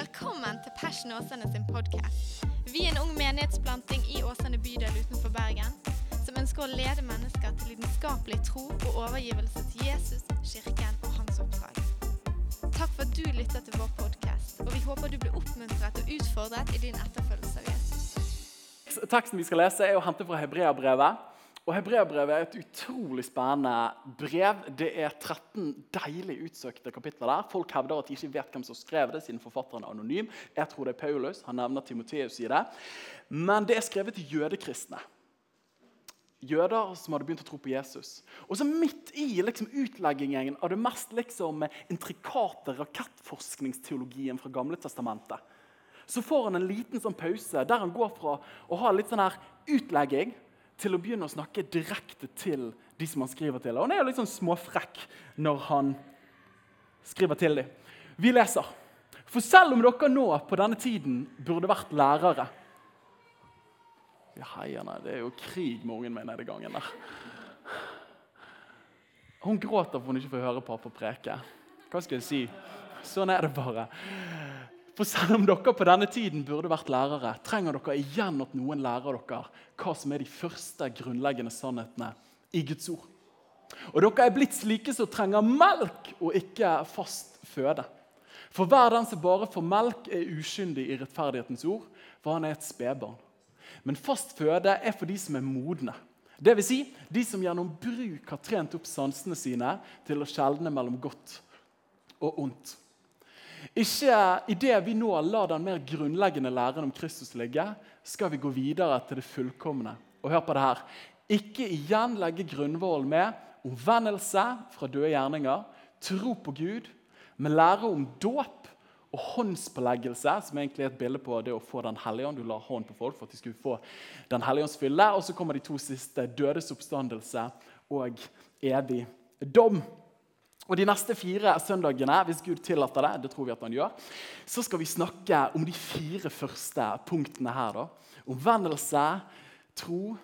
Velkommen til Passion Åsane sin podkast. Vi er en ung menighetsplanting i Åsane bydel utenfor Bergen som ønsker å lede mennesker til lidenskapelig tro og overgivelse til Jesus, kirken og hans oppdrag. Takk for at du lytter til vår podkast, og vi håper du blir oppmuntret og utfordret i din etterfølgelse av Jesus. Teksten vi skal lese, er å hente fra Hebreabrevet. Og Hebreabrevet er et utrolig spennende brev. Det er 13 deilig utsøkte kapitler der. Folk hevder at de ikke vet hvem som skrev det, siden forfatteren er anonym. Jeg tror det er Paulus. Han nevner Timoteus i det. Men det er skrevet til jødekristne. Jøder som hadde begynt å tro på Jesus. Og så Midt i liksom, utleggingen av det mest liksom, intrikate rakettforskningsteologien fra Gamle testamentet, så får han en liten sånn pause der han går fra å ha litt sånn her utlegging til å begynne å snakke direkte til de som han skriver til. Og Han er jo litt sånn småfrekk når han skriver til dem. Vi leser. For selv om dere nå på denne tiden burde vært lærere Ja, heierne, Det er jo krig med ungen min nede i gangen der. Hun gråter for hun ikke får høre pappa preke. Hva skal jeg si? Sånn er det bare. For selv om dere på denne tiden burde vært lærere, trenger dere igjen at noen lærer dere hva som er de første grunnleggende sannhetene i Guds ord. Og dere er blitt slike som trenger melk og ikke fast føde. For hver den som bare får melk, er uskyndig i rettferdighetens ord, for han er et spedbarn. Men fast føde er for de som er modne. Vil si, de som gjennom bruk har trent opp sansene sine til å skjelne mellom godt og ondt. Ikke idet vi nå lar den mer grunnleggende læren om Kristus ligge, skal vi gå videre til det fullkomne. Og hør på det her. Ikke igjen legge grunnvollen med omvendelse fra døde gjerninger, tro på Gud, men lære om dåp og håndspåleggelse, som egentlig er et bilde på det å få Den hellige ånd. Du la hånd på folk for at de skulle få Den hellige ånds fylle. Og så kommer de to siste, dødes oppstandelse og evig dom. Og De neste fire søndagene hvis Gud tillater det, det tror vi at han gjør, så skal vi snakke om de fire første punktene her. da. Omvendelse, tro,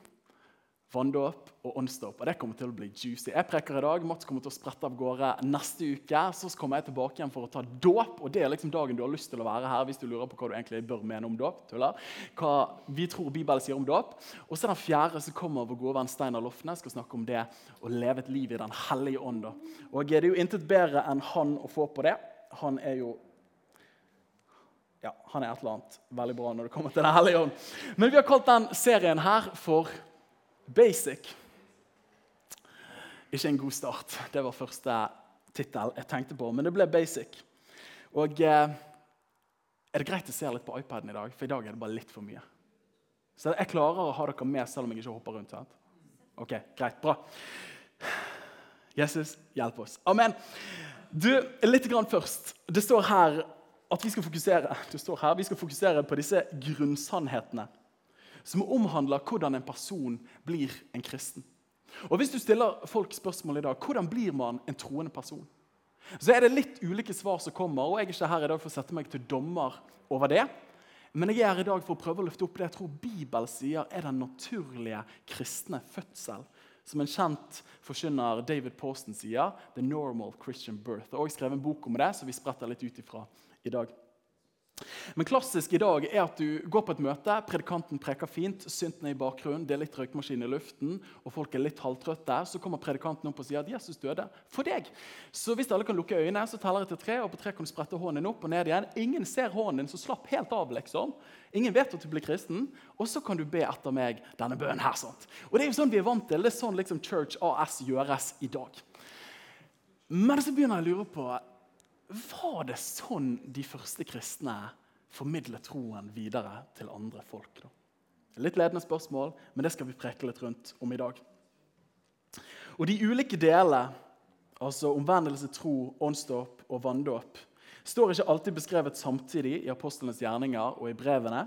vanndåp og åndsdåp. Og Det kommer til å bli juicy. Jeg preker i dag, Mats kommer til å sprette av gårde neste uke. Så kommer jeg tilbake igjen for å ta dåp. og Det er liksom dagen du har lyst til å være her hvis du lurer på hva du egentlig bør mene om dåp. Hva vi tror Bibelen sier om dåp. Og så den fjerde så kommer vår gode venn Steinar Lofne skal snakke om det å leve et liv i Den hellige ånd. Og Det er jo intet bedre enn han å få på det. Han er jo ja, han er et eller annet veldig bra når det kommer til Den hellige ånd. Men vi har kalt den serien her for Basic. Ikke en god start. Det var første tittel jeg tenkte på, men det ble Basic. Og eh, Er det greit å se litt på iPaden i dag? For i dag er det bare litt for mye. Så jeg klarer å ha dere med selv om jeg ikke hopper rundt. sant? Ok, greit, bra. Jesus, hjelp oss. Amen. Du, litt grann først. Det står her at vi skal fokusere, det står her, vi skal fokusere på disse grunnsannhetene som omhandler hvordan en person blir en kristen. Og Hvis du stiller folk spørsmål i dag hvordan blir man en troende person, så er det litt ulike svar som kommer. og Jeg er ikke her i dag for å sette meg til dommer over det. Men jeg er her i dag for å prøve å løfte opp det jeg tror Bibelen sier er den naturlige kristne fødsel. Som en kjent forkynner David Poston sier, 'The normal Christian birth'. Jeg skrev en bok om det, så vi spretter litt ut ifra i dag. Men klassisk i dag er at du går på et møte, predikanten preker fint, synten er i bakgrunnen, det er litt røykmaskin i luften, og folk er litt halvtrøtte. Så kommer predikanten opp og sier at Jesus døde for deg. Så hvis alle kan lukke øynene, så teller jeg til tre, og på tre kan du sprette hånden din opp og ned igjen. Ingen ser hånden din, så slapp helt av, liksom. Ingen vet at du blir kristen. Og så kan du be etter meg denne bønnen her. sånt. Og det er jo sånn vi er vant til. Det er sånn liksom Church AS gjøres i dag. Men så begynner jeg å lure på var det sånn de første kristne formidlet troen videre til andre folk? Da? Litt ledende spørsmål, men det skal vi preke litt rundt om i dag. Og De ulike deler, altså omvendelse, tro, åndsdåp og vanndåp, står ikke alltid beskrevet samtidig i apostlenes gjerninger og i brevene.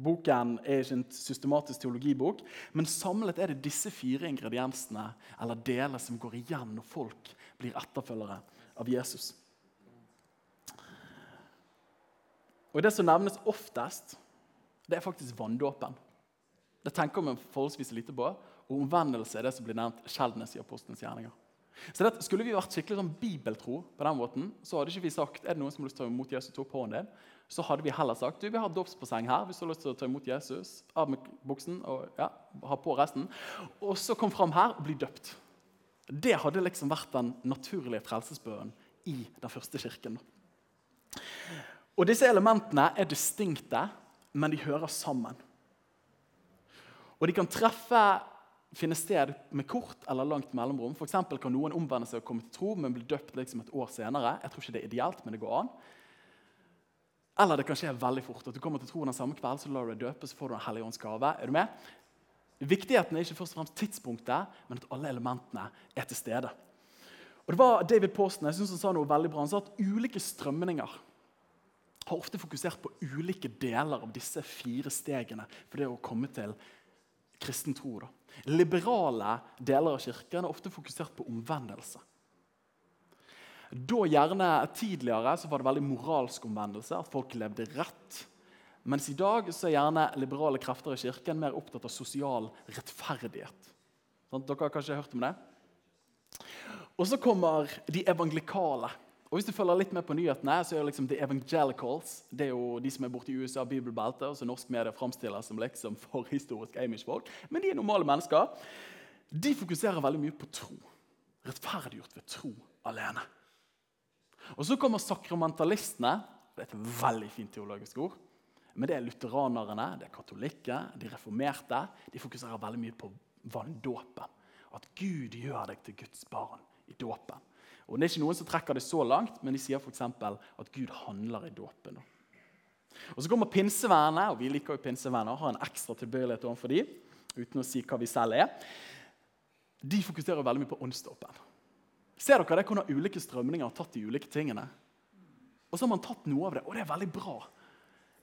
Boken er ikke en systematisk teologibok, men samlet er det disse fire ingrediensene eller deler som går igjen når folk blir etterfølgere av Jesus. Og Det som nevnes oftest, det er faktisk vanndåpen. Det tenker vi forholdsvis lite på. Og omvendelse er det som blir nevnt sjeldnest i apostelens gjerninger. Så det, Skulle vi vært skikkelig sånn bibeltro, på den måten, så hadde ikke vi sagt er det noen som har lyst til å ta imot Jesus, tok hånden din. Så hadde vi heller sagt du, vi har dåpsbasseng her hvis du har lyst til å ta imot Jesus. Av med buksen og ja, ha på resten. Og så kom fram her og bli døpt. Det hadde liksom vært den naturlige frelsesbønnen i den første kirken. Og Disse elementene er distinkte, men de hører sammen. Og de kan treffe finne sted med kort eller langt mellomrom. For kan noen omvende seg og komme til tro, men bli døpt liksom et år senere. Jeg tror ikke det er ideelt, men det går an. Eller det kan skje veldig fort. at Du kommer til tro den samme kveld, så lar du deg døpe, så får du en hellig gave. Er du med? Viktigheten er ikke først og fremst tidspunktet, men at alle elementene er til stede. Og det var David Posten jeg synes han sa noe veldig bra. Han sa at ulike strømninger har ofte fokusert på ulike deler av disse fire stegene for det å komme til kristen tro. Liberale deler av kirken har ofte fokusert på omvendelse. Da gjerne Tidligere så var det veldig moralsk omvendelse, at folk levde rett. Mens i dag så er gjerne liberale krefter i kirken mer opptatt av sosial rettferdighet. Sånn, dere har kanskje hørt om det? Og så kommer de evangelikale. Og Hvis du følger litt med på nyhetene, så er det liksom The Evangelicals det er jo de som er borte i USA, bibelbeltet, og så norsk media framstiller som liksom forhistorisk Amish-folk. Men de er normale mennesker. De fokuserer veldig mye på tro. Rettferdiggjort ved tro alene. Og Så kommer sakramentalistene. Det er et veldig fint teologisk ord. Men det er lutheranerne, det er katolikker, de reformerte. De fokuserer veldig mye på vanndåpen. At Gud gjør deg til Guds barn i dåpen. Og Det er ikke noen som trekker det så langt, men de sier f.eks. at Gud handler i dåpen. Og Så kommer pinsevenner, og vi liker jo pinsevenner, har en ekstra tilbøyelighet overfor dem, uten å si hva vi selv er. De fokuserer veldig mye på åndsdåpen. Ser dere det, hvordan ulike strømninger har tatt de ulike tingene? Og så har man tatt noe av det, og det er veldig bra.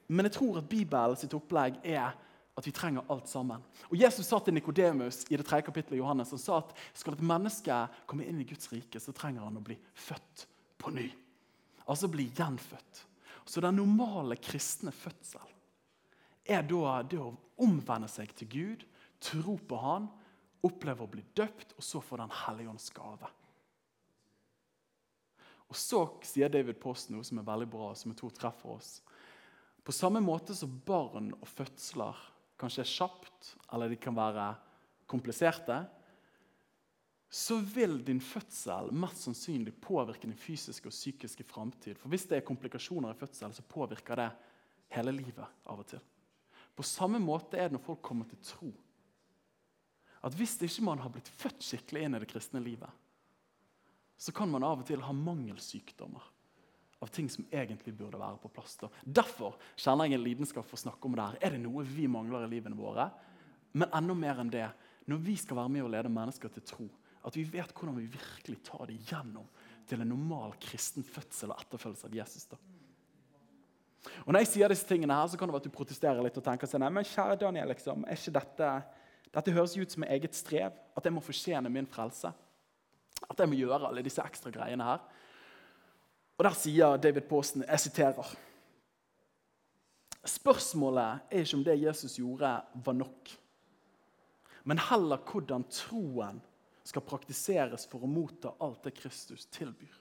Men jeg tror at Bibelen sitt opplegg er at vi trenger alt sammen. Og Jesus sa til Nikodemus i det tredje kapittelet i Johannes, han sa at skal et menneske komme inn i Guds rike, så trenger han å bli født på ny. Altså bli gjenfødt. Så den normale kristne fødsel er da det å omvende seg til Gud, tro på Han, oppleve å bli døpt, og så få Den hellige ånds gave. Og Så sier David Post noe som er veldig bra, som jeg tror treffer oss. På samme måte som barn og fødsler kanskje er kjapt, eller de kan være kompliserte, så vil din fødsel mest sannsynlig påvirke din fysiske og psykiske framtid. For hvis det er komplikasjoner i fødsel, så påvirker det hele livet av og til. På samme måte er det når folk kommer til tro. At Hvis ikke man har blitt født skikkelig inn i det kristne livet, så kan man av og til ha mangelsykdommer av ting som egentlig burde være på plass. Da. Derfor kjenner jeg en lidenskap for å snakke om det her. Er det noe vi mangler i livene våre? Men enda mer enn det, når vi skal være med og lede mennesker til tro, at vi vet hvordan vi virkelig tar det gjennom til en normal kristen fødsel og etterfølgelse av Jesus. da. Og Når jeg sier disse tingene her, så kan det være at du protesterer litt og tenker sånn, men kjære Daniel, liksom, er ikke dette, dette høres ut som et eget strev. At jeg må fortjene min frelse. At jeg må gjøre alle disse ekstra greiene her. Og Der sier David Posten, jeg siterer Spørsmålet er ikke om det Jesus gjorde, var nok, men heller hvordan troen skal praktiseres for å motta alt det Kristus tilbyr.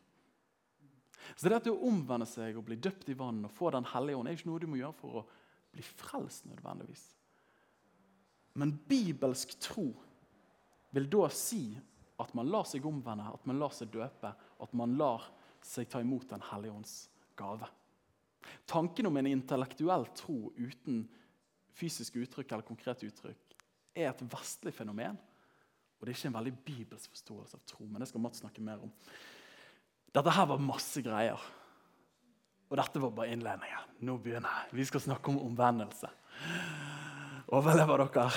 Så det at å omvende seg og bli døpt i vann og få Den hellige ånd, er ikke noe du må gjøre for å bli frelst nødvendigvis. Men bibelsk tro vil da si at man lar seg omvende, at man lar seg døpe, at man lar seg tar imot Den hellige ånds gave. Tanken om en intellektuell tro uten fysisk uttrykk eller konkret uttrykk er et vestlig fenomen. Og det er ikke en veldig bibelsk forståelse av tro. men det skal Mats snakke mer om. Dette her var masse greier. Og dette var bare innledningen. Nå begynner jeg. Vi skal snakke om omvendelse. Overlever dere?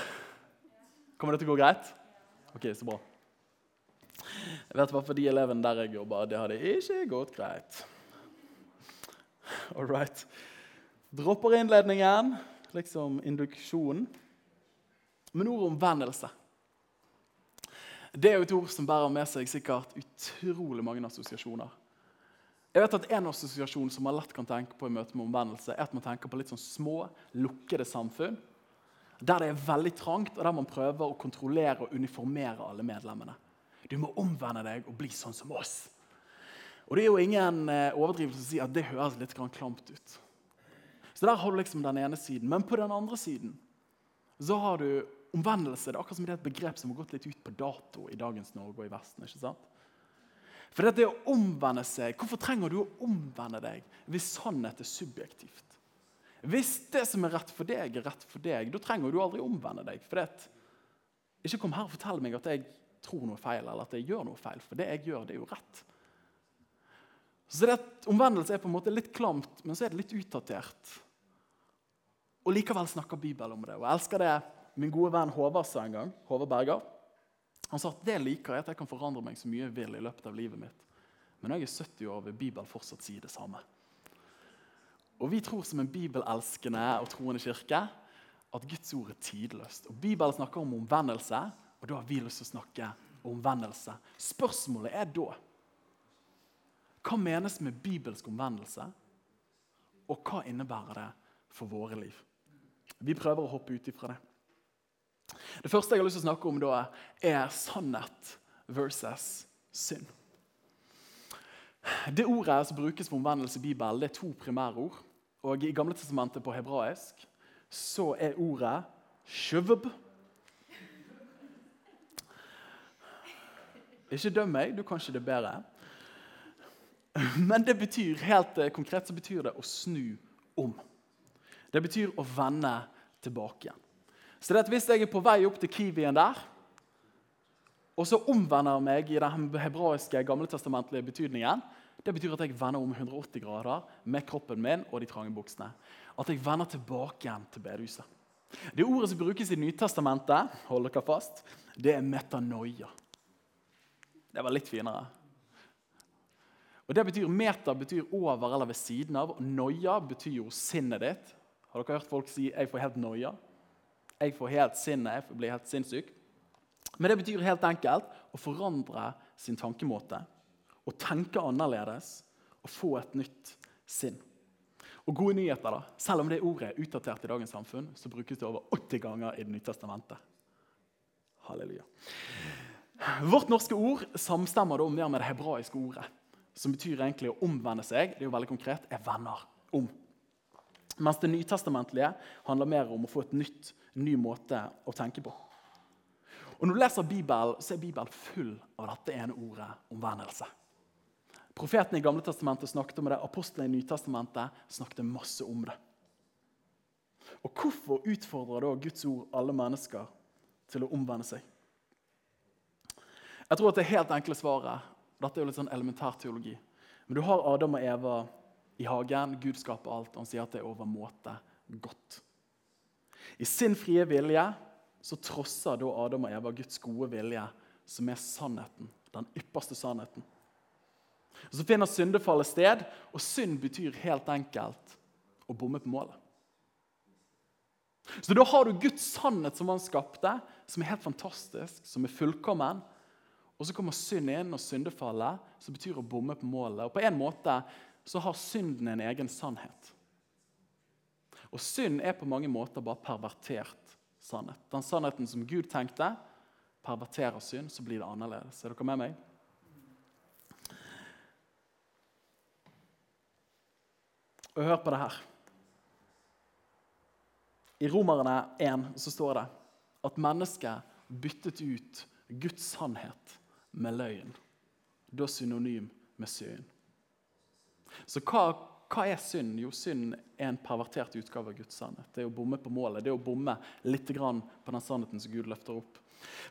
Kommer det til å gå greit? Ok, så bra. Jeg vet hva for de elevene der jeg jobber, det hadde ikke gått greit. All right. Dropper innledningen, liksom induksjonen. Men ordet omvendelse det er jo et ord som bærer med seg sikkert utrolig mange assosiasjoner. Jeg vet at En assosiasjon som man lett kan tenke på i møte med omvendelse, er at man tenker på litt sånn små, lukkede samfunn. Der det er veldig trangt, og der man prøver å kontrollere og uniformere alle medlemmene. Du må omvende deg og bli sånn som oss. Og Det er jo ingen eh, overdrivelse å si at det høres litt klamt ut. Så Der har du liksom den ene siden. Men på den andre siden så har du omvendelse. Det er akkurat som det er et begrep som har gått litt ut på dato i dagens Norge og i Vesten. ikke sant? For det å omvende seg, Hvorfor trenger du å omvende deg hvis sannhet er subjektivt? Hvis det som er rett for deg, er rett for deg, da trenger du aldri omvende deg. For det, ikke kom her og fortell meg at jeg tror noe feil, eller at jeg gjør noe feil. For det jeg gjør, det er jo rett. Så det, Omvendelse er på en måte litt klamt, men så er det litt utdatert. Og likevel snakker Bibelen om det. Og jeg elsker det min gode venn Håvard sa en gang. Håvard Berger. Han sa at det liker er at jeg kan forandre meg så mye jeg vil i løpet av livet mitt. Men når jeg er 70 år, vil Bibelen fortsatt si det samme. Og Vi tror som en bibelelskende og troende kirke at Guds ord er tidløst. Og Bibelen snakker om omvendelse, og da har vi lyst til å snakke om omvendelse. Spørsmålet er da hva menes med bibelsk omvendelse, og hva innebærer det for våre liv? Vi prøver å hoppe ut ifra det. Det første jeg har lyst til å snakke om, da, er sannhet versus synd. Det ordet som brukes for omvendelse i Bibelen, det er to primærord. Og I Gamle testamentet på hebraisk så er ordet shuvb. Ikke døm meg, du kan ikke det bedre. Men det betyr, helt eh, konkret så betyr det å snu om. Det betyr å vende tilbake igjen. Så det at Hvis jeg er på vei opp til Kiwien der, og så omvender jeg meg i den hebraiske gamletestamentlige betydningen, det betyr at jeg vender om 180 grader med kroppen min og de trange buksene. At jeg vender tilbake igjen til bedehuset. Det ordet som brukes i Nytestamentet, hold dere fast, det er metanoia. Det var litt finere. Og det betyr Meta betyr over eller ved siden av. og Noia betyr jo sinnet ditt. Har dere hørt folk si 'jeg får helt noia'? Jeg får helt sinnet, jeg blir helt sinnssyk. Men det betyr helt enkelt å forandre sin tankemåte. Å tenke annerledes og få et nytt sinn. Og gode nyheter da, Selv om det ordet er utdatert i dagens samfunn, så brukes det over 80 ganger i Det nye testamentet. Halleluja. Vårt norske ord samstemmer da mer med det hebraiske ordet som betyr egentlig å omvende seg, det er jo veldig konkret, er venner om. Mens det nytestamentlige handler mer om å få et nytt, ny måte å tenke på. Og Når du leser Bibelen, så er Bibelen full av dette ene ordet omvendelse. Profetene i Gamle testamentet snakket om det, apostlene i Nytestamentet snakket masse om det. Og Hvorfor utfordrer da Guds ord alle mennesker til å omvende seg? Jeg tror at det helt enkle svaret dette er jo litt sånn elementær teologi. Men du har Adam og Eva i hagen. Gud skaper alt, og han sier at det er overmåte godt. I sin frie vilje så trosser da Adam og Eva Guds gode vilje, som er sannheten. Den ypperste sannheten. Og Så finner syndefallet sted, og synd betyr helt enkelt å bomme på målet. Så da har du Guds sannhet som han skapte, som er helt fantastisk, som er fullkommen. Og så kommer synd inn og syndefallet, som betyr å bomme på målet. Og på en måte så har synden en egen sannhet. Og synd er på mange måter bare pervertert sannhet. Den sannheten som Gud tenkte, perverterer synd, så blir det annerledes. Er dere med meg? Og hør på det her. I Romerne 1 så står det at mennesket byttet ut Guds sannhet med løgn. Da synonym med synd. Så hva, hva, er synd? Jo, synd er en pervertert utgave av Guds sannhet. Det er å bomme på målet, det er å bomme litt på den sannheten som Gud løfter opp.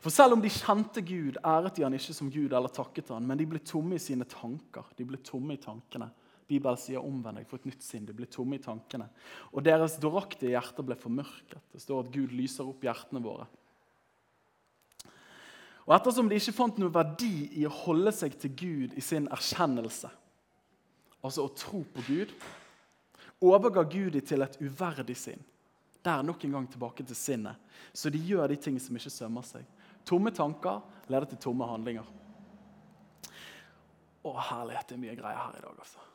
For Selv om de kjente Gud, æret de han ikke som Gud eller takket han, men de ble tomme i sine tanker. De ble tomme i tankene. Bibelen sier 'omvend deg, få et nytt sinn'. De ble tomme i tankene. Og deres dåraktige hjerter ble formørket. Det står at Gud lyser opp hjertene våre. Og ettersom de ikke fant noe verdi i å holde seg til Gud i sin erkjennelse, altså å tro på Gud, overga Gud dem til et uverdig sinn. Der nok en gang tilbake til sinnet. Så de gjør de ting som ikke sømmer seg. Tomme tanker leder til tomme handlinger. Å, herlighet, det er mye greier her i dag, altså.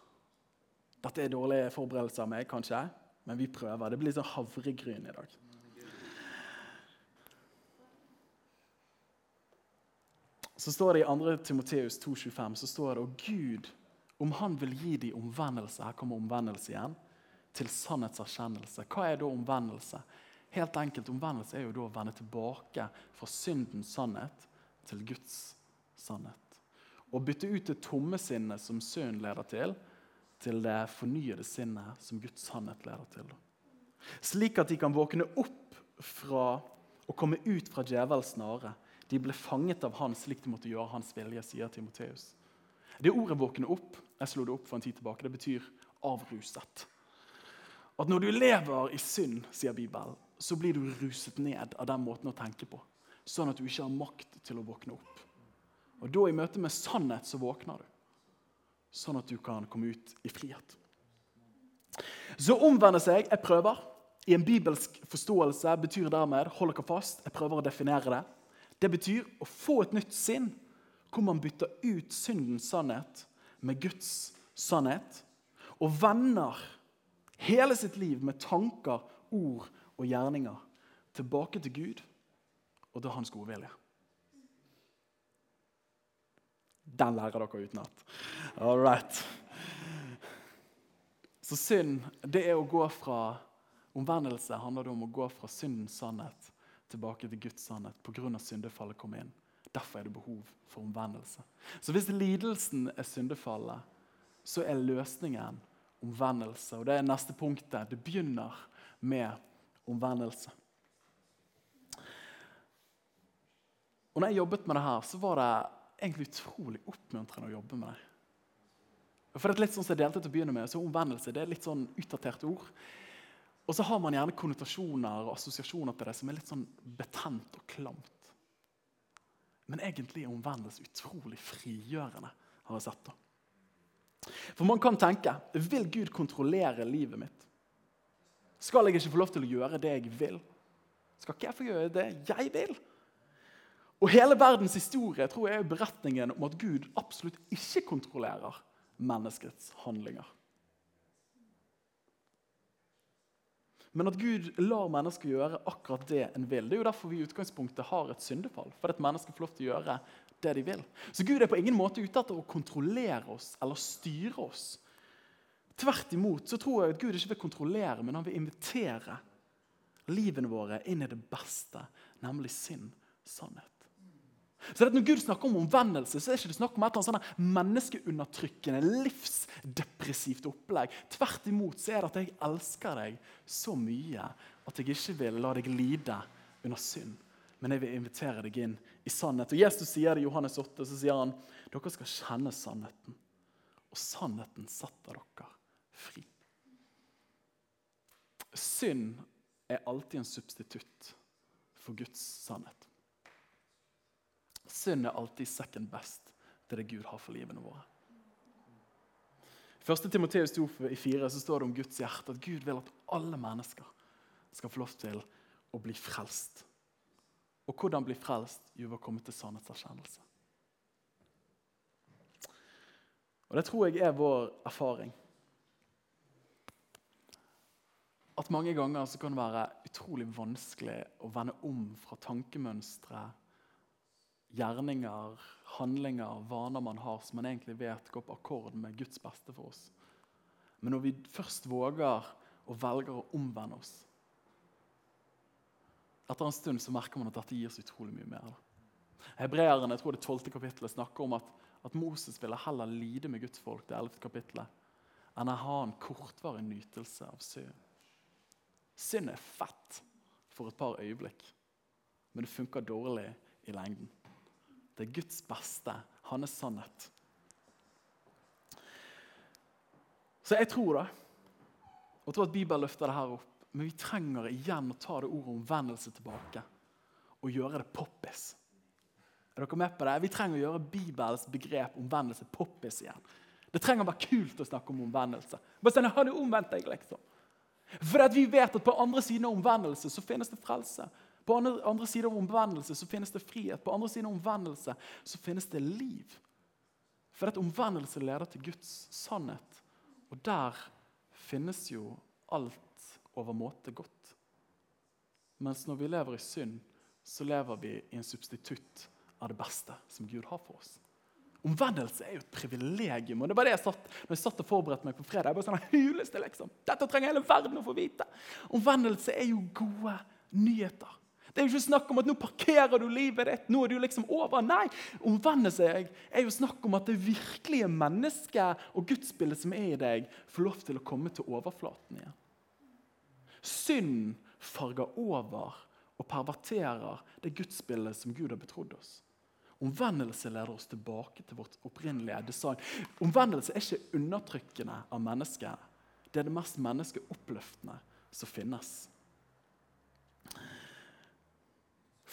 Dette er dårlige forberedelser av meg, kanskje, men vi prøver. Det blir sånn havregryn i dag. Så står det i 2. Timoteus 2,25 så står det og Gud, om han vil gi dem omvendelse Her kommer omvendelse igjen. Til sannhetserkjennelse. Hva er da omvendelse? Helt enkelt, Omvendelse er jo da å vende tilbake fra syndens sannhet til Guds sannhet. Å bytte ut det tomme sinnet som synd leder til, til det fornyede sinnet som Guds sannhet leder til. Slik at de kan våkne opp fra og komme ut fra djevelens snare. De ble fanget av han slik de måtte gjøre hans vilje, sier Timoteus. Det ordet 'våkne opp' jeg slo det opp for en tid tilbake, det betyr avruset. At når du lever i synd, sier Bibelen, så blir du ruset ned av den måten å tenke på. Sånn at du ikke har makt til å våkne opp. Og da, i møte med sannhet, så våkner du. Sånn at du kan komme ut i frihet. Så omvender seg jeg prøver. I en bibelsk forståelse betyr dermed hold dere fast, jeg prøver å definere det. Det betyr å få et nytt sinn, hvor man bytter ut syndens sannhet med Guds sannhet. Og vender hele sitt liv med tanker, ord og gjerninger tilbake til Gud og til hans gode vilje. Den lærer dere utenat. All right. Så synd, det er å gå fra Omvendelse handler det om å gå fra syndens sannhet tilbake til Guds sannhet pga. syndefallet kom inn. Derfor er det behov for omvendelse. Så hvis lidelsen er syndefallet, så er løsningen omvendelse. Og det er neste punktet. Det begynner med omvendelse. Og når jeg jobbet med det her, så var det egentlig utrolig oppmuntrende å jobbe med det. For det er litt sånn som jeg delte til å begynne med, så Omvendelse det er litt sånn utdatert ord. Og så har man gjerne konnotasjoner og assosiasjoner til det som er litt sånn betent og klamt. Men egentlig er omvendelse utrolig frigjørende. har jeg sett da. For man kan tenke vil Gud kontrollere livet mitt? Skal jeg ikke få lov til å gjøre det jeg vil? Skal ikke jeg få gjøre det jeg vil? Og Hele verdens historie tror jeg er beretningen om at Gud absolutt ikke kontrollerer menneskets handlinger. Men at Gud lar mennesker gjøre akkurat det en vil. Det er jo derfor vi i utgangspunktet har et syndefall. For at mennesker får lov til å gjøre det de vil. Så Gud er på ingen måte ute etter å kontrollere oss eller styre oss. Tvert imot så tror jeg at Gud ikke vil kontrollere, men han vil invitere livene våre inn i det beste, nemlig sin sannhet. Så Når Gud snakker om omvendelse, så er det ikke snakk om et eller annet menneskeundertrykkende, livsdepressivt opplegg. Tvert imot så er det at jeg elsker deg så mye at jeg ikke vil la deg lide under synd. Men jeg vil invitere deg inn i sannhet. Og Jesus sier det i Johannes 8, så sier han dere skal kjenne sannheten. Og sannheten setter dere fri. Synd er alltid en substitutt for Guds sannhet. Synd er alltid second best til det Gud har for livene våre. I 1. Timoteus 4 så står det om Guds hjerte at Gud vil at alle mennesker skal få lov til å bli frelst. Og hvordan bli frelst? Jo, ved å komme til sannhetserkjennelse. Og Det tror jeg er vår erfaring. at mange ganger så kan det være utrolig vanskelig å vende om fra tankemønstre, gjerninger, handlinger, vaner man har som man egentlig vet går på akkord med Guds beste for oss. Men når vi først våger og velger å omvende oss Etter en stund så merker man at dette gir så utrolig mye mer. Hebreeren, jeg tror det 12. kapittelet snakker om at, at Moses ville heller lide med Guds folk det 11. kapittelet, enn å ha en kortvarig nytelse av synd. Synd er fett for et par øyeblikk, men det funker dårlig i lengden. Det er Guds beste, hans sannhet. Så jeg tror det, og tror at Bibelen løfter det her opp. Men vi trenger igjen å ta det ordet omvendelse tilbake og gjøre det poppis. Er dere med på det? Vi trenger å gjøre Bibels begrep omvendelse poppis igjen. Det trenger å være kult å snakke om omvendelse. Bare sånn, har du omvendt deg, liksom? For vi vet at på andre siden av omvendelse så finnes det frelse. På andre, siden av omvendelse så finnes det frihet. På andre siden av omvendelse så finnes det liv. For at omvendelse leder til Guds sannhet. Og der finnes jo alt overmåte godt. Mens når vi lever i synd, så lever vi i en substitutt av det beste som Gud har for oss. Omvendelse er jo et privilegium. og det var det jeg satt, når jeg satt og forberedte meg på fredag. jeg bare sånn, huleste liksom. Dette trenger hele verden å få vite. Omvendelse er jo gode nyheter. Det er jo ikke snakk om at nå parkerer du livet ditt. nå er du liksom over. Nei, omvendelse er jo snakk om at det virkelige mennesket og gudsbildet som er i deg, får lov til å komme til overflaten igjen. Synd farger over og perverterer det gudsbildet som Gud har betrodd oss. Omvendelse leder oss tilbake til vårt opprinnelige design. Omvendelse er ikke undertrykkende av mennesket. Det er det mest menneskeoppløftende som finnes.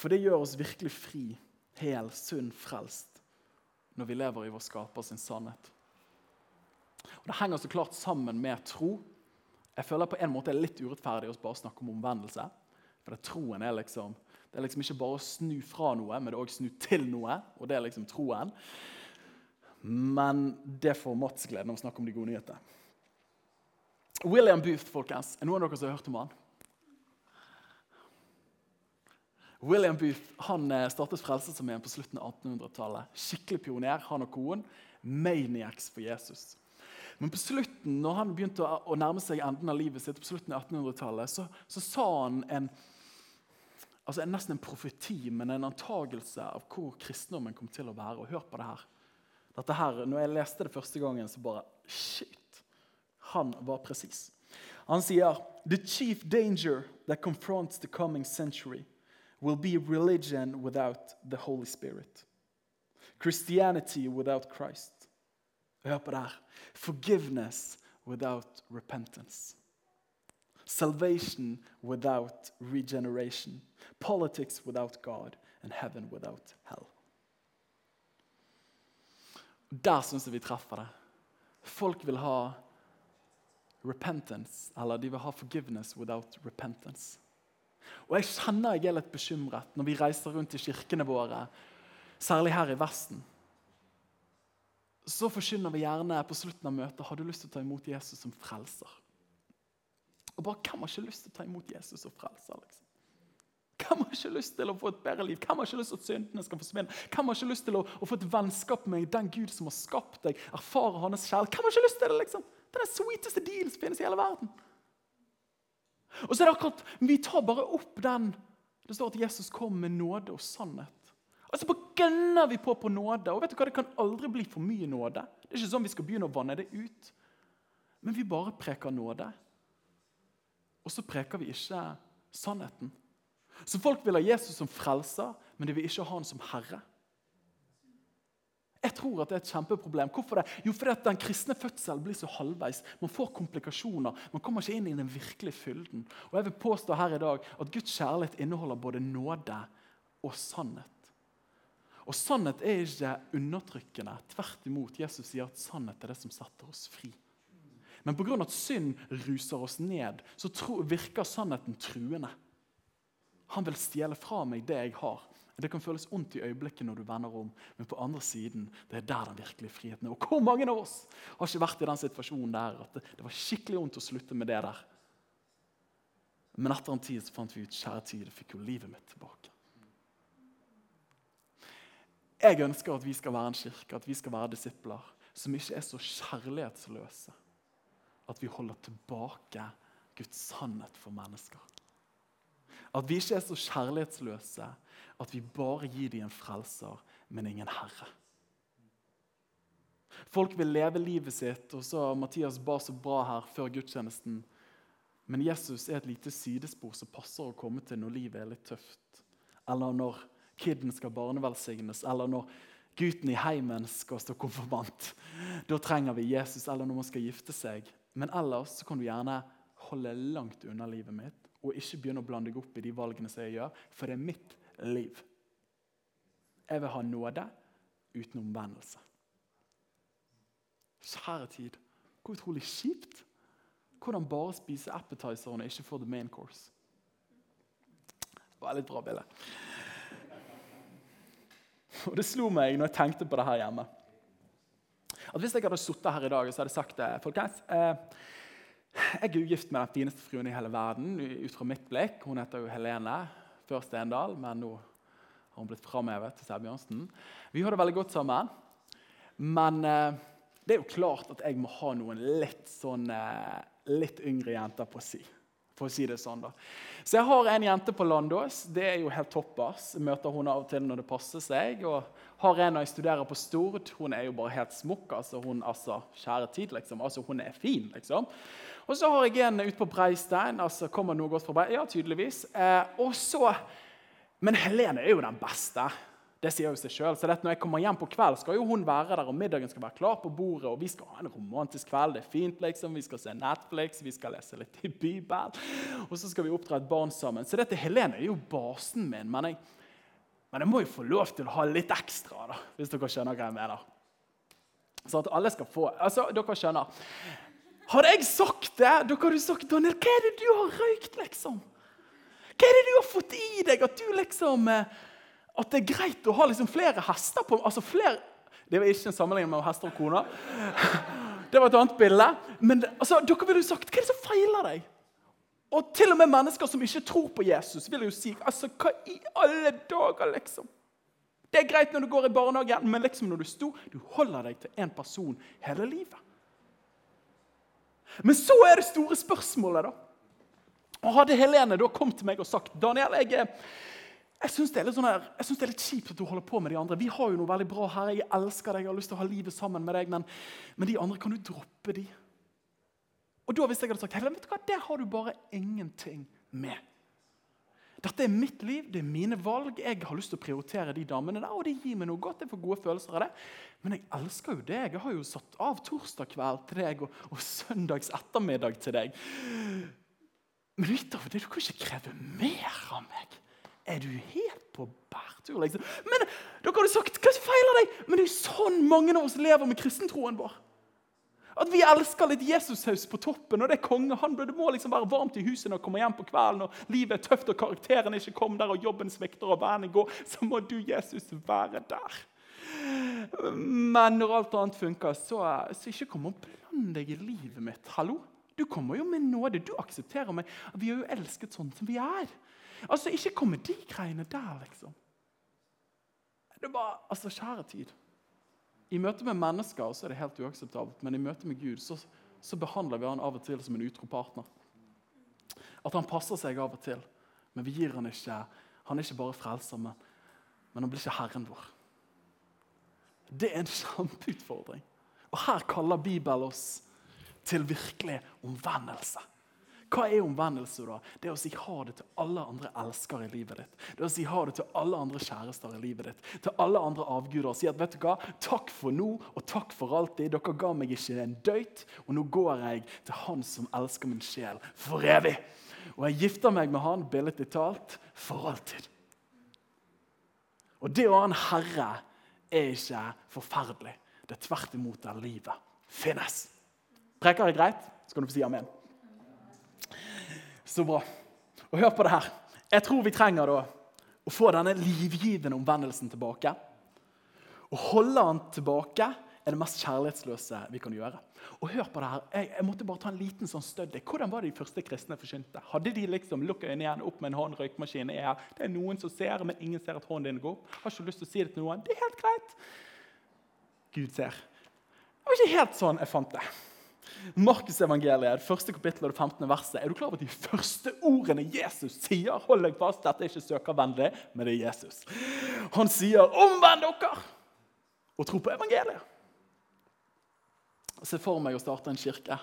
For det gjør oss virkelig fri, hel, sunn, frelst når vi lever i vår skaper sin sannhet. Og Det henger så klart sammen med tro. Jeg føler på en måte er litt urettferdig å bare snakke om omvendelse. For det, troen er liksom det er liksom ikke bare å snu fra noe, men det er også snu til noe. Og det er liksom troen. Men det får Mats gleden av å snakke om de gode nyhetene. William Booth, folkens. Er noen av dere som har hørt om han? William Booth han eh, startet Frelsesarmeen på slutten av 1800-tallet. Skikkelig pioner, han og konen. Maniacs for Jesus. Men på slutten, når han begynte å nærme seg enden av livet sitt, på slutten av 1800-tallet, så, så, sa han en, altså nesten en profeti, men en antagelse av hvor kristendommen kom til å være. Og hør på det her. Dette her, når jeg leste det første gangen, så bare Shit! Han var presis. Han sier The chief danger that confronts the coming century will be religion without the Holy Spirit. Christianity without Christ. Hør på det her. Forgiveness without repentance. Salvation without regeneration. Politics without God. And heaven without hell. Der syns jeg vi treffer det. Folk vil ha repentance, eller de vil ha forgiveness without repentance. Og Jeg kjenner jeg er litt bekymret når vi reiser rundt i kirkene våre, særlig her i Vesten. Så forkynner vi gjerne på slutten av møtet har du lyst til å ta imot Jesus som frelser. Og bare Hvem har ikke lyst til å ta imot Jesus som frelser? liksom? Hvem har ikke lyst til å få et bedre liv? Hvem har ikke lyst til at syndene skal forsvinne? Hvem har ikke lyst til å, å få et vennskap med den Gud som har skapt deg? Erfare hans kjærlighet? Hvem har ikke lyst til det? liksom? Det er den sweeteste deal som finnes i hele verden. Og så er det akkurat, Vi tar bare opp den Det står at Jesus kom med nåde og sannhet. Og så bare gønner vi på på nåde. Og vet du hva, Det kan aldri bli for mye nåde. Det er ikke sånn vi skal begynne å vanne det ut. Men vi bare preker nåde. Og så preker vi ikke sannheten. Så folk vil ha Jesus som frelser, men de vil ikke ha han som herre. Jeg tror at det er et kjempeproblem. Hvorfor det? Jo, fordi at Den kristne fødselen blir så halvveis. Man får komplikasjoner. Man kommer ikke inn i den virkelige fylden. Og jeg vil påstå her i dag at Guds kjærlighet inneholder både nåde og sannhet. Og Sannhet er ikke undertrykkende. Tvert imot. Jesus sier at sannhet er det som setter oss fri. Men pga. at synd ruser oss ned, så virker sannheten truende. Han vil stjele fra meg det jeg har. Det kan føles vondt i øyeblikket når du vender om, men på andre siden det er der den virkelige friheten er. Og hvor mange av oss har ikke vært i den situasjonen der at det, det var skikkelig vondt å slutte med det der? Men etter en tid så fant vi ut kjære tid, jeg fikk jo livet mitt tilbake. Jeg ønsker at vi skal være en kirke, at vi skal være disipler som ikke er så kjærlighetsløse at vi holder tilbake Guds sannhet for mennesker. At vi ikke er så kjærlighetsløse at vi bare gir dem en frelser, men ingen herre. Folk vil leve livet sitt, og så Mathias ba så bra her før gudstjenesten. Men Jesus er et lite sidespor som passer å komme til når livet er litt tøft. Eller når kiden skal barnevelsignes, eller når gutten i heimen skal stå konfirmant. Da trenger vi Jesus, eller når man skal gifte seg. Men ellers så kan du gjerne holde langt unna livet mitt og ikke begynne å blande deg opp i de valgene som jeg gjør, for det er mitt liv. Jeg vil ha nåde uten omvendelse. Kjære tid, hvor utrolig kjipt. Hvordan bare spise appetizeren og ikke få the main course. Det var et litt bra bilde. Og Det slo meg når jeg tenkte på det her hjemme. At Hvis jeg hadde sittet her i dag så hadde jeg sagt det, folkens, eh, jeg er ugift med den fineste fruen i hele verden ut fra mitt blikk. Hun heter jo Helene før Stendal, men nå har hun blitt framhevet til Sæbjørnsen. Vi har det veldig godt sammen. Men eh, det er jo klart at jeg må ha noen litt sånn eh, litt yngre jenter på si. For å si det sånn da. Så jeg har en jente på Landås. Det er jo helt toppers. Møter hun av og til når det passer seg. Og har en når jeg studerer på Stord. Hun er jo bare helt smukk. altså hun, altså, Kjære tid, liksom. Altså, Hun er fin, liksom. Og så har jeg en ute på Breistein. altså Kommer noe godt fra Brei? Ja, tydeligvis. Eh, og så, Men Helene er jo den beste. Det sier jo seg selv. Så når jeg kommer hjem på kveld, skal jo hun være der, og middagen skal være klar på bordet, og vi skal ha en romantisk kveld. Det er fint, liksom. Vi skal se Netflix, vi skal lese litt i Bibelen, og så skal vi oppdra et barn sammen. Så dette Helene er jo basen min, men jeg, men jeg må jo få lov til å ha litt ekstra, da, hvis dere skjønner hva jeg mener. Så at alle skal få Altså, dere skjønner. Hadde jeg sagt det, dere hadde sagt Daniel, hva er det du har røykt, liksom? Hva er det du har fått i deg? At du liksom eh, at det er greit å ha liksom flere hester på altså flere, Det var ikke en sammenligning med hester og koner. Det var et annet bilde. Men altså, dere ville jo sagt hva er det som feiler deg? Og til og med mennesker som ikke tror på Jesus, vil jo si altså, hva i alle dager, liksom? Det er greit når du går i barnehagen, men liksom når du sto, du holder deg til én person hele livet. Men så er det store spørsmålet, da. Og Hadde Helene da kommet til meg og sagt Daniel, jeg er jeg syns det, sånn det, er litt kjipt at du holder på med de andre. Vi har jo noe veldig bra her. Jeg elsker deg, jeg har lyst til å ha livet sammen med deg, men, men de andre, kan du droppe de? Og da hvis jeg hadde sagt Helene, vet du hva, det har du bare ingenting med. Dette er mitt liv, det er mine valg. Jeg har lyst til å prioritere de damene der, og det gir meg noe godt. Jeg får gode følelser av det. Men jeg elsker jo deg. Jeg har jo satt av torsdag kveld til deg og, og søndags ettermiddag til deg. Men utover det, du kan ikke kreve mer av meg. Er du helt på bærtur? Liksom? Men dere har sagt hva feiler deg? Men det er sånn mange av oss lever med kristentroen vår. At vi elsker litt Jesushaus på toppen. og det er konge. Han burde må liksom være varmt i huset når han kommer hjem på kvelden. og livet er tøft og karakteren ikke kom der, og jobben svikter og vennene går. Så må du, Jesus, være der. Men når alt annet funker, så, så ikke kom og bland deg i livet mitt. Hallo? Du kommer jo med nåde. Du aksepterer meg. Vi er jo elsket sånn som vi er. Altså, Ikke kom med de greiene der, liksom. Det er bare, altså, Kjære tid. I møte med mennesker så er det helt uakseptabelt, men i møte med Gud så, så behandler vi han av og til som en utro partner. At han passer seg av og til, men vi gir han ikke Han er ikke bare frelser, men, men han blir ikke herren vår. Det er en kjempeutfordring. Og her kaller Bibelen oss til virkelig omvendelse. Hva er omvendelse? da? Det er å si ha det til alle andre elskere i livet ditt. Det er å si ha det til alle andre kjærester i livet ditt. Til alle andre avguder. Og si at vet du hva? Takk for nå og takk for alltid. Dere ga meg ikke en døyt, og nå går jeg til Han som elsker min sjel for evig. Og jeg gifter meg med Han, billedlig talt, for alltid. Og det å ha en herre er ikke forferdelig. Det er tvert imot der livet finnes. Preker er greit? Så kan du få si amen. Så bra. Og hør på det her. Jeg tror vi trenger da å få denne livgivende omvendelsen tilbake. Å holde den tilbake er det mest kjærlighetsløse vi kan gjøre. Og hør på det her. Jeg, jeg måtte bare ta en liten sånn study. Hvordan var de første kristne forkynte? Hadde de liksom lukka øynene igjen opp med en hånd, røykmaskinen er her. Det er noen som ser, men ingen ser at hånden din går opp. Har ikke lyst til å si det til noen. Det er helt greit. Gud ser. Det var ikke helt sånn jeg fant det. Markusevangeliet, første kapittel og det 15. verset. Er du klar over de første ordene Jesus sier Hold deg fast, dette er ikke søkervennlig, men det er Jesus. Han sier 'omvend dere' og tro på evangeliet. Se for meg å starte en kirke.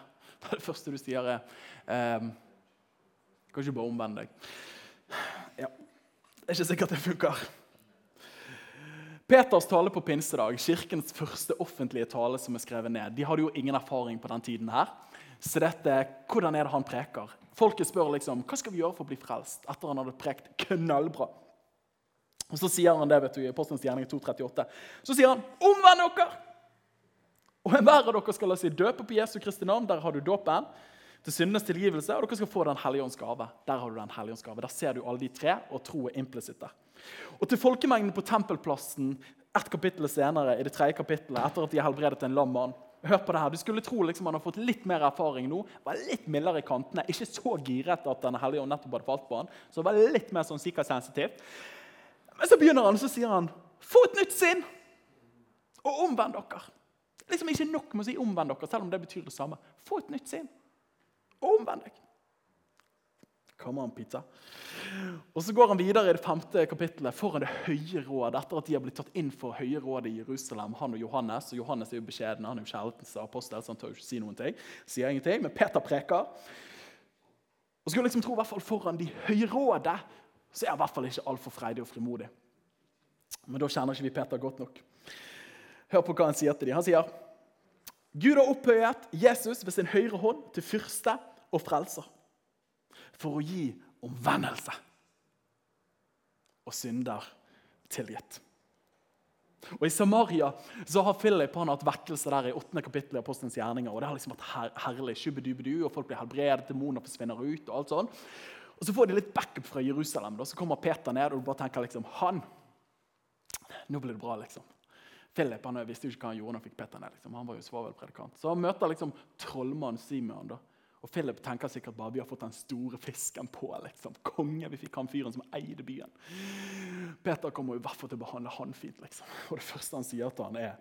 Det første du sier, er ehm, Kan ikke bare omvende deg. Ja, Det er ikke sikkert det funker. Peters tale på pinsedag, kirkens første offentlige tale som er skrevet ned, de hadde jo ingen erfaring på den tiden. her. Så dette, hvordan er det han preker? Folket spør liksom, hva skal vi gjøre for å bli frelst etter han hadde prekt knallbra. Og Så sier han det vet du, i Apostelens gjerning 238. Så sier han, 'Omvend dere!' Og enhver av dere skal la seg døpe på Jesu Kristi navn. Der har du dåpen til syndenes tilgivelse, og dere skal få Den hellige ånds gave. Der har du den hellige ånds gave. Der ser du alle de tre, og tro er implisitt der. Og til folkemengden på tempelplassen ett kapittel senere, i det tredje kapittelet, etter at de har helbredet en lam mann Hør på det her. Du skulle tro liksom han har fått litt mer erfaring nå. Var litt mildere i kantene. Ikke så giret at Den hellige ånd nettopp hadde falt på han. Så var litt mer sånn sensitivt. Men så begynner han, så sier han, 'Få et nytt sinn, og omvend dere.' Er liksom ikke nok med å si 'omvend dere', selv om det betyr det samme. Få et nytt sinn, og omvend deg. Come on, pizza. Og Så går han videre i det femte kapittelet foran Det høye råd. Etter at de har blitt tatt inn for høye rådet i Jerusalem, han og Johannes. og Johannes er jo beskjeden, han er jo kjærlighetens apostel, så han tør ikke si noen ting. Sier ingenting, Men Peter preker. Og skulle liksom tro, i hvert fall foran de høye rådet, så er han i hvert fall ikke altfor freidig og frimodig. Men da kjenner ikke vi Peter godt nok. Hør på hva han sier til dem. Han sier Gud har opphøyet Jesus ved sin høyre hånd til fyrste og frelser for å gi omvendelse og synder tilgitt. Og I Samaria så har Philip han hatt vekkelse der i 8. kapittel i Apostelens gjerninger. og Det har liksom vært her herlig. Og Folk blir helbredet, demoner forsvinner ut. Og alt sånn. Og Så får de litt backup fra Jerusalem. Da. Så kommer Peter ned, og du bare tenker liksom Han! Nå blir det bra, liksom. Philip han visste jo ikke hva han gjorde når han fikk Peter ned. liksom. Han var jo svovelpredikant. Så han møter liksom trollmannen Simeon. da. Og Philip tenker sikkert bare vi har fått den store fisken på. liksom. Konge, vi fikk han fyren som eide byen. Peter kommer i hvert fall til å behandle han fint. liksom. Og det første han sier til han er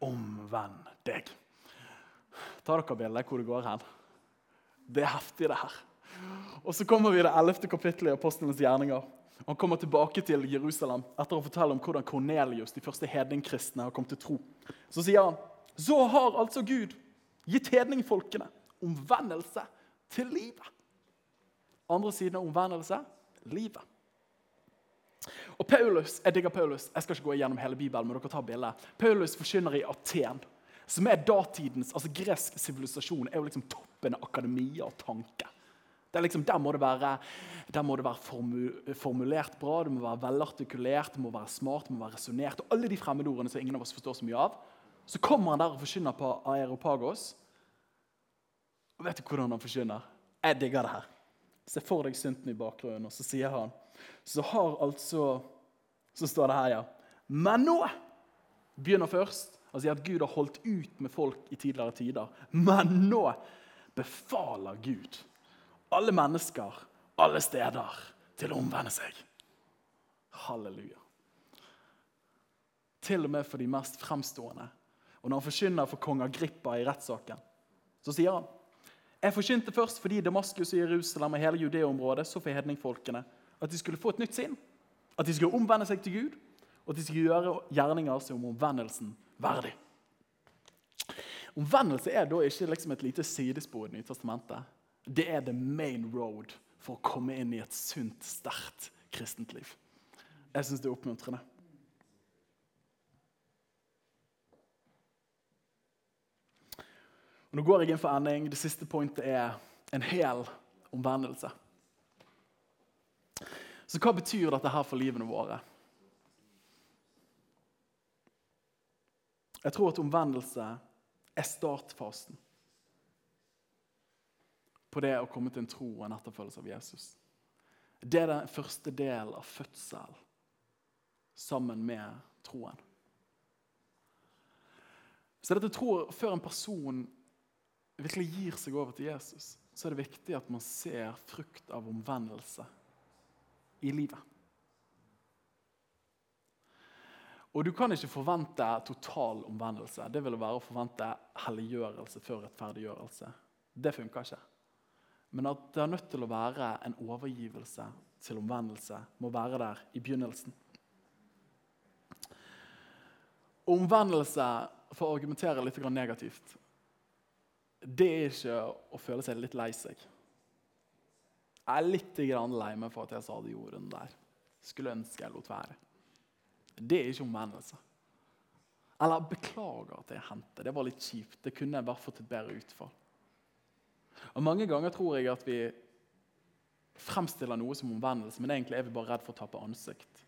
'omvend deg'. Ta dere bilde hvor det går hen. Det er heftig, det her. Og Så kommer vi i det ellevte kapittelet i Apostlenes gjerninger. Han kommer tilbake til Jerusalem etter å fortelle om hvordan Kornelius, de første hedningkristne, har kommet til tro. Så sier han så har altså Gud gitt hedningfolkene omvendelse til livet. Andre siden av omvendelse livet. Og Paulus, Jeg digger Paulus. Jeg skal ikke gå igjennom hele Bibelen, men dere tar bildet. Paulus forkynner i Aten, som er datidens altså gresk sivilisasjon. er jo liksom toppen av akademia og tanke. Det er liksom, der må det være, må det være formulert bra, det må være velartikulert, det må være smart, det må være resonnert. Og alle de fremmedordene som ingen av oss forstår så mye av. Så kommer han der og forkynner på Aeropagos. Og vet du hvordan han forkynner? Jeg digger det her. Se for deg synten i bakgrunnen, og så sier han Så har altså Så står det her, ja. Men nå begynner først Han sier at Gud har holdt ut med folk i tidligere tider. Men nå befaler Gud alle mennesker, alle steder, til å omvende seg. Halleluja. Til og med for de mest fremstående. Og når han forkynner for kong Agrippa i rettssaken, så sier han jeg forkynte først fordi Damaskus og Jerusalem og hele Judeområdet så for hedningfolkene at de skulle få et nytt sinn, at de skulle omvende seg til Gud, og at de skulle gjøre gjerninger som omvendelsen verdig. Omvendelse er da ikke liksom et lite sidespor i Nytestamentet. Det er the main road for å komme inn i et sunt, sterkt kristent liv. Jeg syns det er oppmuntrende. Nå går jeg inn for ending. Det siste pointet er en hel omvendelse. Så hva betyr dette her for livene våre? Jeg tror at omvendelse er startfasen på det å komme til en tro og en etterfølgelse av Jesus. Det er den første del av fødsel sammen med troen. Så dette tror Før en person virkelig gir seg over til Jesus, så er det viktig at man ser frukt av omvendelse i livet. Og Du kan ikke forvente total omvendelse. Det ville være å forvente helliggjørelse før rettferdiggjørelse. Det funker ikke. Men at det er nødt til å være en overgivelse til omvendelse, må være der i begynnelsen. Omvendelse, for å argumentere litt negativt, det er ikke å føle seg litt lei seg. Jeg er litt lei meg for at jeg sa det gjorde den der. Skulle ønske jeg lot være. Det er ikke omvendelse. Eller beklager at jeg hendte. Det var litt kjipt. Det kunne jeg bare fått et bedre utfall. Og Mange ganger tror jeg at vi fremstiller noe som omvendelse, men egentlig er vi bare redd for å tape ansikt.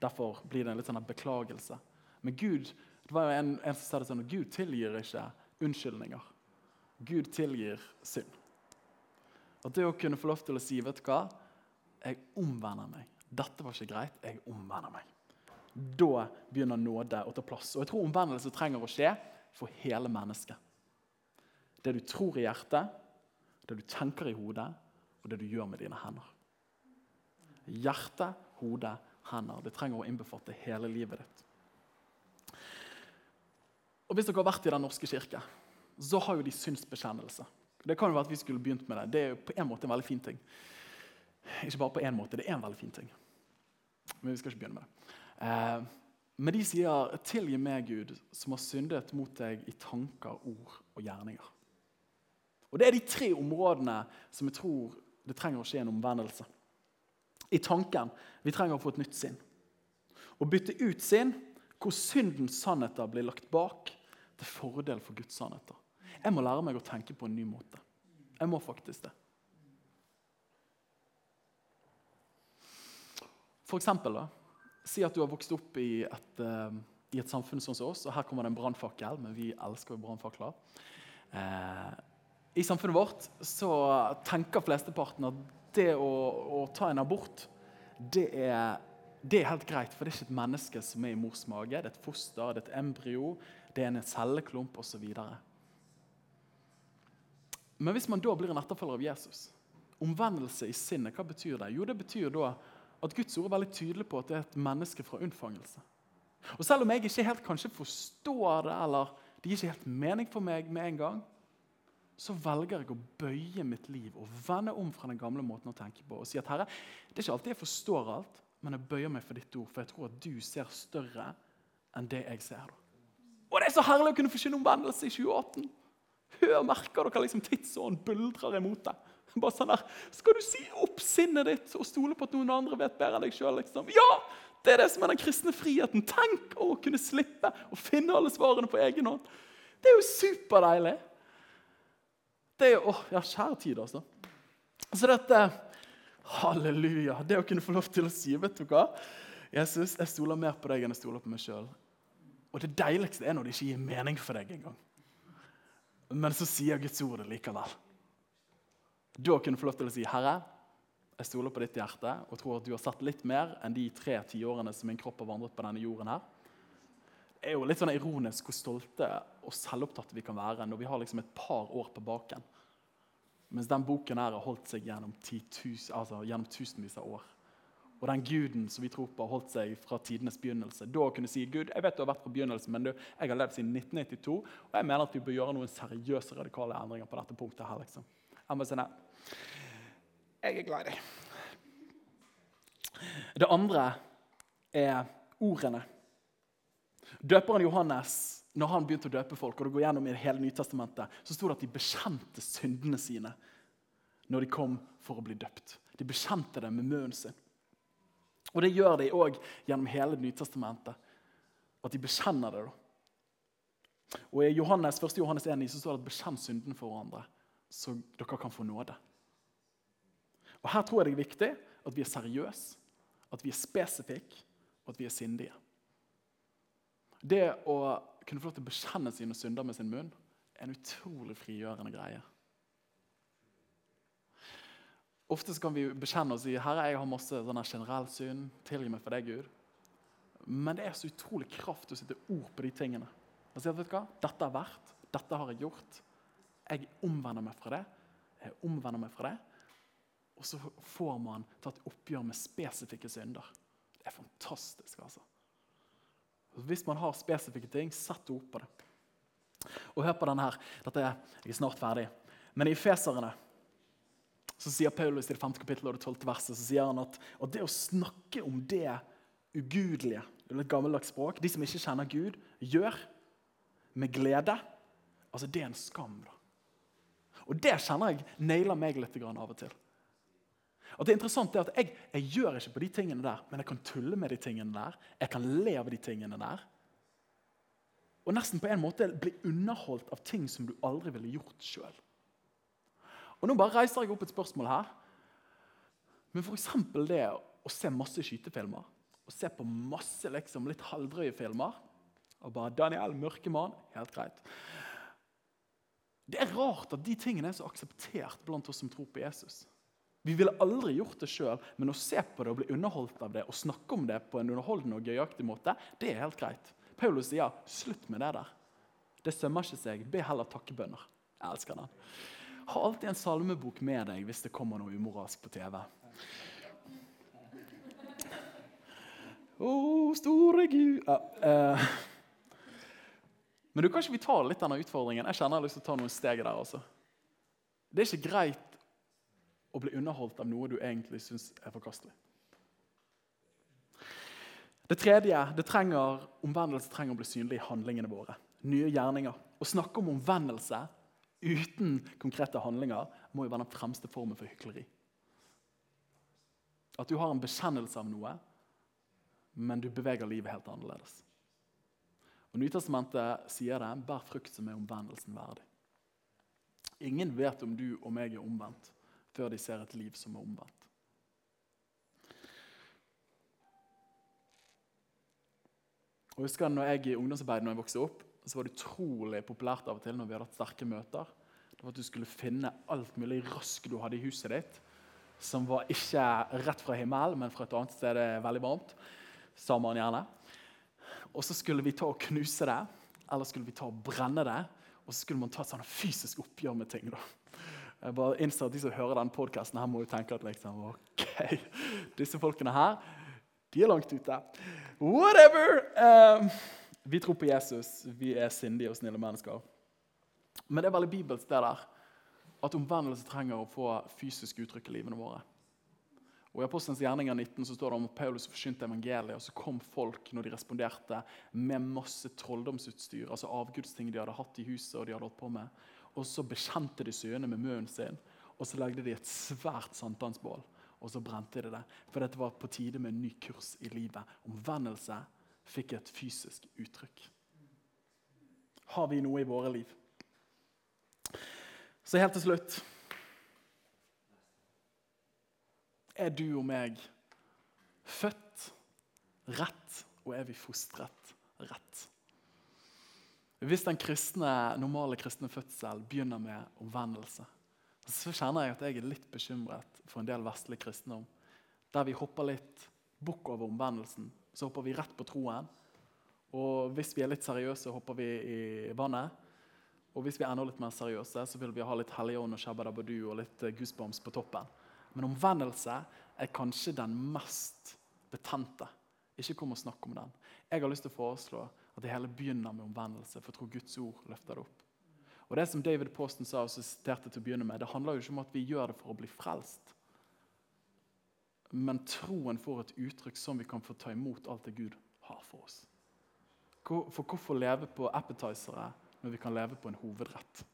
Derfor blir det en litt sånn beklagelse. Men Gud det var jo en, en som sa det sånn, Gud tilgir ikke unnskyldninger. Gud tilgir synd. At det å kunne få lov til å si vet du hva, jeg omvender meg. Dette var ikke greit, jeg omvender meg. Da begynner nåde å ta plass. Og jeg tror omvendelse trenger å skje for hele mennesket. Det du tror i hjertet, det du tenker i hodet, og det du gjør med dine hender. Hjerte, hode, hender. Det trenger å innbefatte hele livet ditt. Og Hvis dere har vært i Den norske kirke, så har jo de synsbekjennelse. Det kan jo være at vi skulle begynt med det. Det er jo på en måte en veldig fin ting. Ikke bare på en måte, det er en veldig fin ting. Men vi skal ikke begynne med det. Eh, men de sier 'Tilgi meg, Gud, som har syndet mot deg i tanker, ord og gjerninger'. Og Det er de tre områdene som jeg tror det trenger å skje en omvendelse. I tanken vi trenger å få et nytt sinn. Å bytte ut sinn hvor syndens sannheter blir lagt bak til fordel for Guds sannheter. Jeg må lære meg å tenke på en ny måte. Jeg må faktisk det. For eksempel, da, Si at du har vokst opp i et, uh, i et samfunn sånn som oss, og her kommer det en brannfakkel, men vi elsker jo brannfakler. Uh, I samfunnet vårt så tenker flesteparten at det å, å ta en abort, det er, det er, helt greit. For det er ikke et menneske som er i mors mage. Det er et foster, det er et embryo, det er en celleklump osv. Men hvis man da blir en etterfølger av Jesus, omvendelse i sinnet, hva betyr det? Jo, det betyr da at Guds ord er veldig tydelig på at det er et menneske fra unnfangelse. Og Selv om jeg ikke helt kanskje forstår det, eller det gir ikke helt mening for meg med en gang, så velger jeg å bøye mitt liv og vende om fra den gamle måten å tenke på. Og si at Herre, det er ikke alltid jeg forstår alt, men jeg bøyer meg for ditt ord, for jeg tror at du ser større enn det jeg ser. Og det er så herlig å kunne forsyne omvendelse i 2018! Hør, merker dere liksom tidsånden buldrer imot deg. Bare sånn der, Skal du si opp sinnet ditt og stole på at noen andre vet bedre enn deg sjøl? Liksom? Ja! Det er det som er den kristne friheten. Tenk å kunne slippe å finne alle svarene på egen hånd. Det er jo superdeilig. Det er jo åh, ja, kjære tid, altså. Så dette Halleluja. Det å kunne få lov til å si vet du hva? Jesus, jeg stoler mer på deg enn jeg stoler på meg sjøl. Og det deiligste er når det ikke gir mening for deg engang. Men så sier Guds ord det likevel. Da kunne du få lov til å si, 'Herre, jeg stoler på ditt hjerte og tror at du har sett litt mer enn de tre tiårene som min kropp har vandret på denne jorden.' her. Det er jo litt sånn ironisk hvor stolte og selvopptatte vi kan være når vi har liksom et par år på baken. Mens den boken her har holdt seg gjennom, tus, altså gjennom tusenvis av år. Og den guden som vi tror på, har holdt seg fra tidenes begynnelse. Da kunne si Gud, jeg vet du har vært fra begynnelsen, men du, jeg har levd siden 1992, og jeg mener at vi bør gjøre noen seriøse radikale endringer på dette punktet. her, liksom. Jeg må si nei. Jeg er glad i deg. Det andre er ordene. Døperen Johannes, når han begynte å døpe folk, og det går gjennom i det hele Nytestamentet, så sto det at de bekjente syndene sine når de kom for å bli døpt. De bekjente det med munnen sin. Og det gjør de òg gjennom hele Nytestamentet. At de bekjenner det. da. Og I Johannes, 1. Johannes 1 så står det at 'bekjenn synden for hverandre' så dere kan få nåde. Og Her tror jeg det er viktig at vi er seriøse, at vi er spesifikke og at vi er sindige. Det å kunne få lov til å bekjenne sine synder med sin munn er en utrolig frigjørende greie. Ofte kan vi bekjenne og si Herre, jeg har masse sånne generelt syn. Tilgi meg for det, Gud. Men det er så utrolig kraft å sette ord på de tingene. Og si at, vet du hva? Dette er verdt. dette har jeg gjort. Jeg omvender meg fra det. Jeg omvender meg fra det. Og så får man tatt oppgjør med spesifikke synder. Det er fantastisk, altså. Hvis man har spesifikke ting, sett ord på det. Og hør på denne her. Dette jeg er snart ferdig. Men i Feserne så sier Paulus i det femte kapittelet og det tolvte verset så sier han at, at det å snakke om det ugudelige, eller et gammeldags språk, de som ikke kjenner Gud, gjør med glede, altså det er en skam. da. Og det kjenner jeg nailer meg litt av og til. At det er interessant er at jeg, jeg, gjør ikke på de tingene der, men jeg kan tulle med de tingene der. Jeg kan le av de tingene der. Og nesten på en måte bli underholdt av ting som du aldri ville gjort sjøl. Og nå bare reiser jeg opp et spørsmål her. Men f.eks. det å se masse skytefilmer, og se på masse liksom, litt halvdrøye filmer og bare 'Daniel, mørkemann', helt greit. Det er rart at de tingene er så akseptert blant oss som tror på Jesus. Vi ville aldri gjort det sjøl, men å se på det og bli underholdt av det og snakke om det på en underholdende og gøyaktig måte, det er helt greit. Paulus sier slutt med det der. Det sømmer ikke seg. Be heller takkebønner. Jeg elsker den. Ha alltid en salmebok med deg hvis det kommer noe umoralsk på TV. Å, store Gud ja, eh. Men du kan ikke vi ta litt denne utfordringen? Jeg kjenner jeg har lyst til å ta noen steg der. også. Det er ikke greit å bli underholdt av noe du egentlig syns er forkastelig. Det tredje det trenger, omvendelse trenger å bli synlig i handlingene våre. Nye gjerninger. Å snakke om omvendelse uten konkrete handlinger må jo være den fremste formen for hykleri. At du har en bekjennelse av noe, men du beveger livet helt annerledes. Og Nytestamentet sier det bær frukt som er omvendelsen verdig. Ingen vet om du og meg er omvendt før de ser et liv som er omvendt. Og jeg husker når jeg I ungdomsarbeidet når jeg vokste opp, så var det utrolig populært av og til når vi hadde hatt sterke møter. Det var at Du skulle finne alt mulig rask du hadde i huset ditt, som var ikke rett fra himmelen, men fra et annet sted veldig varmt. sa man gjerne. Og så skulle vi ta og knuse det, eller skulle vi ta og brenne det. Og så skulle man ta et sånn fysisk oppgjør med ting. da. Jeg bare innser at De som hører denne podkasten, må jo tenke at liksom, ok, disse folkene her de er langt ute. Whatever! Um, vi tror på Jesus. Vi er sindige og snille mennesker. Men det er veldig bibelsk det der, at omvendelse trenger å få fysisk uttrykk i livene våre. Og I Apostelens gjerninger 19 så står det om at Paulus forkynte evangeliet, og så kom folk når de responderte, med masse trolldomsutstyr, altså avgudsting de hadde hatt i huset. Og de hadde holdt på med. Og så bekjente de syene med munnen sin, og så lagde de et svært sankthansbål og så brente de det. For dette var på tide med en ny kurs i livet. Omvendelse fikk et fysisk uttrykk. Har vi noe i våre liv? Så helt til slutt Er du og meg født rett, og er vi fostret rett? Hvis den kristne, normale kristne fødsel begynner med omvendelse, så kjenner jeg at jeg er litt bekymret for en del vestlig kristendom. Der vi hopper litt bukk over omvendelsen. Så hopper vi rett på troen. Og hvis vi er litt seriøse, hopper vi i vannet. Og hvis vi er enda litt mer seriøse, så vil vi ha litt Helligånd og Shabadabadu og litt eh, goosebumps på toppen. Men omvendelse er kanskje den mest betente. Ikke kom og snakk om den. Jeg har lyst til å foreslå at det hele begynner med omvendelse, for jeg tror Guds ord løfter det opp. Og Det som David Posten sa, og siterte til å begynne med, det handler jo ikke om at vi gjør det for å bli frelst. Men troen får et uttrykk som vi kan få ta imot alt det Gud har for oss. For hvorfor leve på appetizere når vi kan leve på en hovedrett?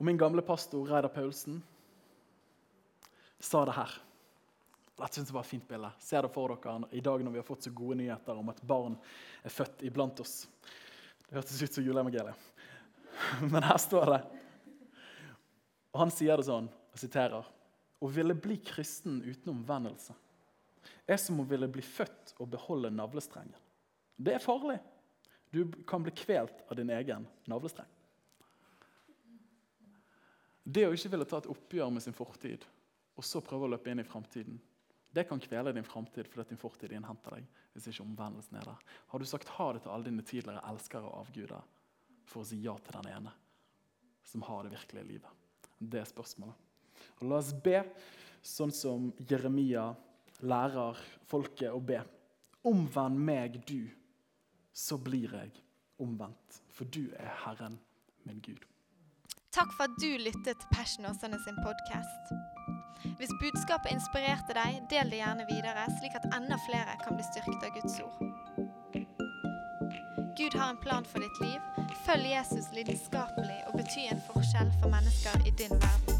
Og Min gamle pastor Reidar Paulsen sa det her. Dette synes jeg var et fint bilde. Se det for dere i dag når vi har fått så gode nyheter om at barn er født iblant oss. Det hørtes ut som juleevangeliet. Men her står det Og han sier det sånn, og siterer Å ville bli kristen uten omvendelse er som å ville bli født og beholde navlestrengen. Det er farlig. Du kan bli kvelt av din egen navlestreng. Det å ikke ville ta et oppgjør med sin fortid og så prøve å løpe inn i framtiden, det kan kvele din framtid fordi din fortid innhenter deg. hvis ikke omvendelsen er der. Har du sagt ha det til alle dine tidligere elskere og avguder? for å si ja til den ene som har det virkelige livet? Det er spørsmålet. Og La oss be sånn som Jeremia lærer folket å be. Omvend meg, du, så blir jeg omvendt. For du er Herren min Gud. Takk for at du lyttet til Passion Åsane sin podkast. Hvis budskapet inspirerte deg, del det gjerne videre, slik at enda flere kan bli styrket av Guds ord. Gud har en plan for ditt liv. Følg Jesus lidenskapelig og bety en forskjell for mennesker i din verden.